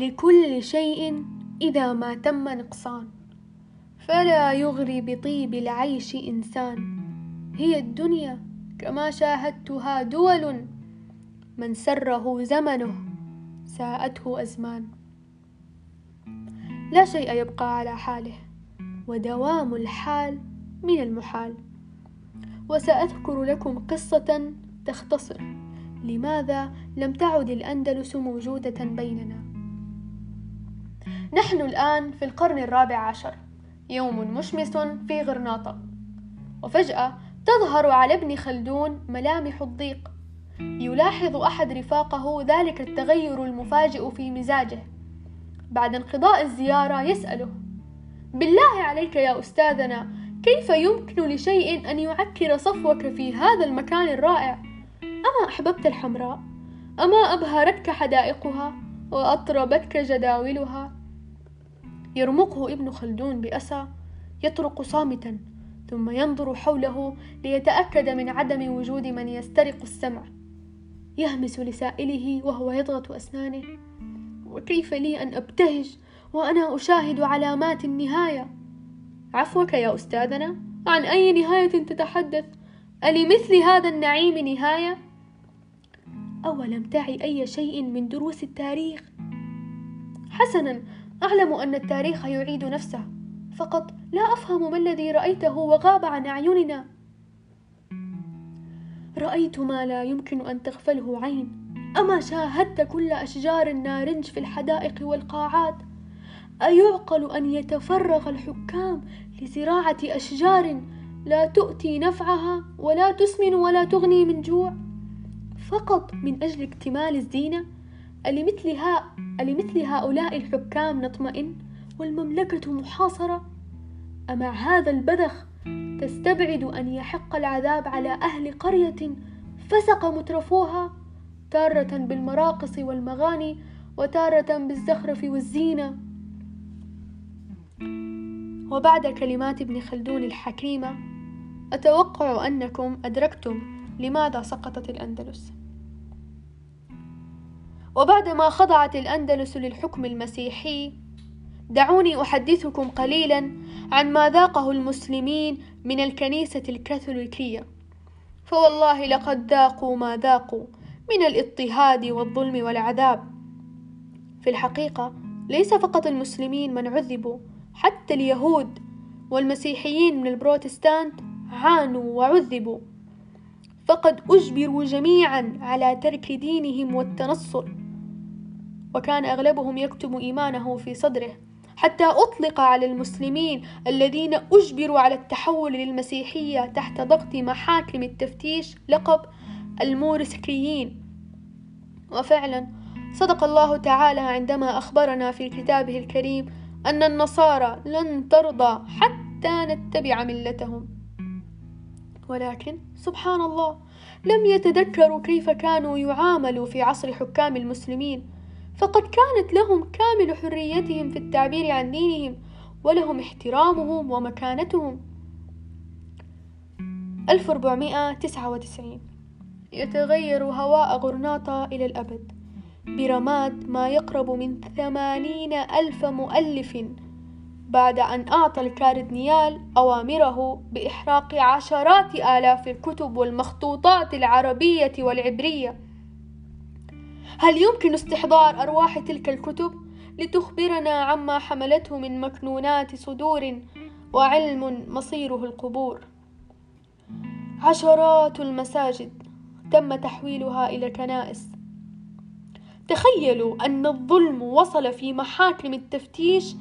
لكل شيء إذا ما تم نقصان. فلا يغري بطيب العيش إنسان. هي الدنيا كما شاهدتها دول من سره زمنه ساءته أزمان. لا شيء يبقى على حاله ودوام الحال من المحال. وسأذكر لكم قصة تختصر. لماذا لم تعد الأندلس موجودة بيننا؟ نحن الآن في القرن الرابع عشر. يوم مشمس في غرناطة. وفجأة تظهر على ابن خلدون ملامح الضيق. يلاحظ أحد رفاقه ذلك التغير المفاجئ في مزاجه. بعد انقضاء الزيارة يسأله بالله عليك يا أستاذنا كيف يمكن لشيء أن يعكر صفوك في هذا المكان الرائع؟ أما أحببت الحمراء؟ أما أبهرتك حدائقها؟ وأطربتك جداولها؟ يرمقه ابن خلدون بأسى يطرق صامتا ثم ينظر حوله ليتأكد من عدم وجود من يسترق السمع. يهمس لسائله وهو يضغط أسنانه وكيف لي أن أبتهج وأنا أشاهد علامات النهاية؟ عفوك يا أستاذنا عن أي نهاية تتحدث؟ ألمثل هذا النعيم نهاية؟ أولم تعي أي شيء من دروس التاريخ؟ حسنا أعلم أن التاريخ يعيد نفسه. فقط لا أفهم ما الذي رأيته وغاب عن أعيننا. رأيت ما لا يمكن أن تغفله عين. أما شاهدت كل أشجار النارنج في الحدائق والقاعات أيعقل أن يتفرغ الحكام لزراعة أشجار لا تؤتي نفعها ولا تسمن ولا تغني من جوع. فقط من أجل اكتمال الزينة ألمثل, ألمثل هؤلاء الحكام نطمئن؟ والمملكة محاصرة؟ أمع هذا البذخ تستبعد أن يحق العذاب على أهل قرية فسق مترفوها؟ تارة بالمراقص والمغاني وتارة بالزخرف والزينة. وبعد كلمات ابن خلدون الحكيمة أتوقع أنكم أدركتم لماذا سقطت الأندلس. وبعدما خضعت الأندلس للحكم المسيحي دعوني أحدثكم قليلا عن ما ذاقه المسلمين من الكنيسة الكاثوليكية. فوالله لقد ذاقوا ما ذاقوا من الاضطهاد والظلم والعذاب. في الحقيقة ليس فقط المسلمين من عذبوا حتى اليهود والمسيحيين من البروتستانت عانوا وعذبوا. فقد أجبروا جميعا على ترك دينهم والتنصر. وكان أغلبهم يكتم إيمانه في صدره حتى أطلق على المسلمين الذين أجبروا على التحول للمسيحية تحت ضغط محاكم التفتيش لقب المورسكريين وفعلا صدق الله تعالى عندما أخبرنا في كتابه الكريم أن النصارى لن ترضى حتى نتبع ملتهم. ولكن سبحان الله لم يتذكروا كيف كانوا يعاملوا في عصر حكام المسلمين. فقد كانت لهم كامل حريتهم في التعبير عن دينهم ولهم احترامهم ومكانتهم. 1499 يتغير هواء غرناطة إلى الأبد. برماد ما يقرب من ثمانين ألف مؤلف. بعد أن أعطى الكاردينال أوامره بإحراق عشرات آلاف الكتب والمخطوطات العربية والعبرية. هل يمكن استحضار أرواح تلك الكتب لتخبرنا عما حملته من مكنونات صدور وعلم مصيره القبور؟ عشرات المساجد تم تحويلها إلى كنائس. تخيلوا أن الظلم وصل في محاكم التفتيش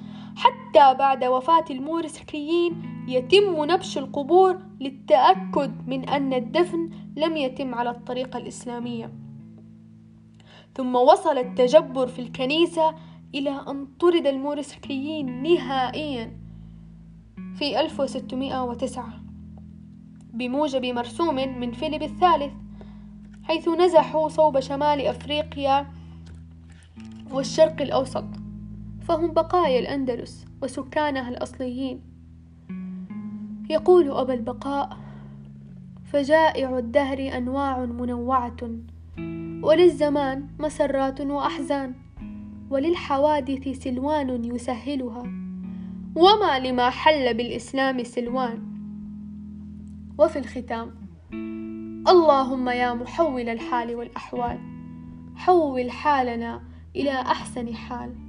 حتى بعد وفاة المورسكيين يتم نبش القبور للتأكد من أن الدفن لم يتم على الطريقة الإسلامية. ثم وصل التجبر في الكنيسة إلى أن طرد المورسكيين نهائيا في 1609 بموجب مرسوم من فيليب الثالث حيث نزحوا صوب شمال أفريقيا والشرق الأوسط. فهم بقايا الأندلس وسكانها الأصليين. يقول أبا البقاء فجائع الدهر أنواع منوعة وللزمان مسرات وأحزان وللحوادث سلوان يسهلها وما لما حل بالإسلام سلوان وفي الختام اللهم يا محول الحال والأحوال حول حالنا إلى أحسن حال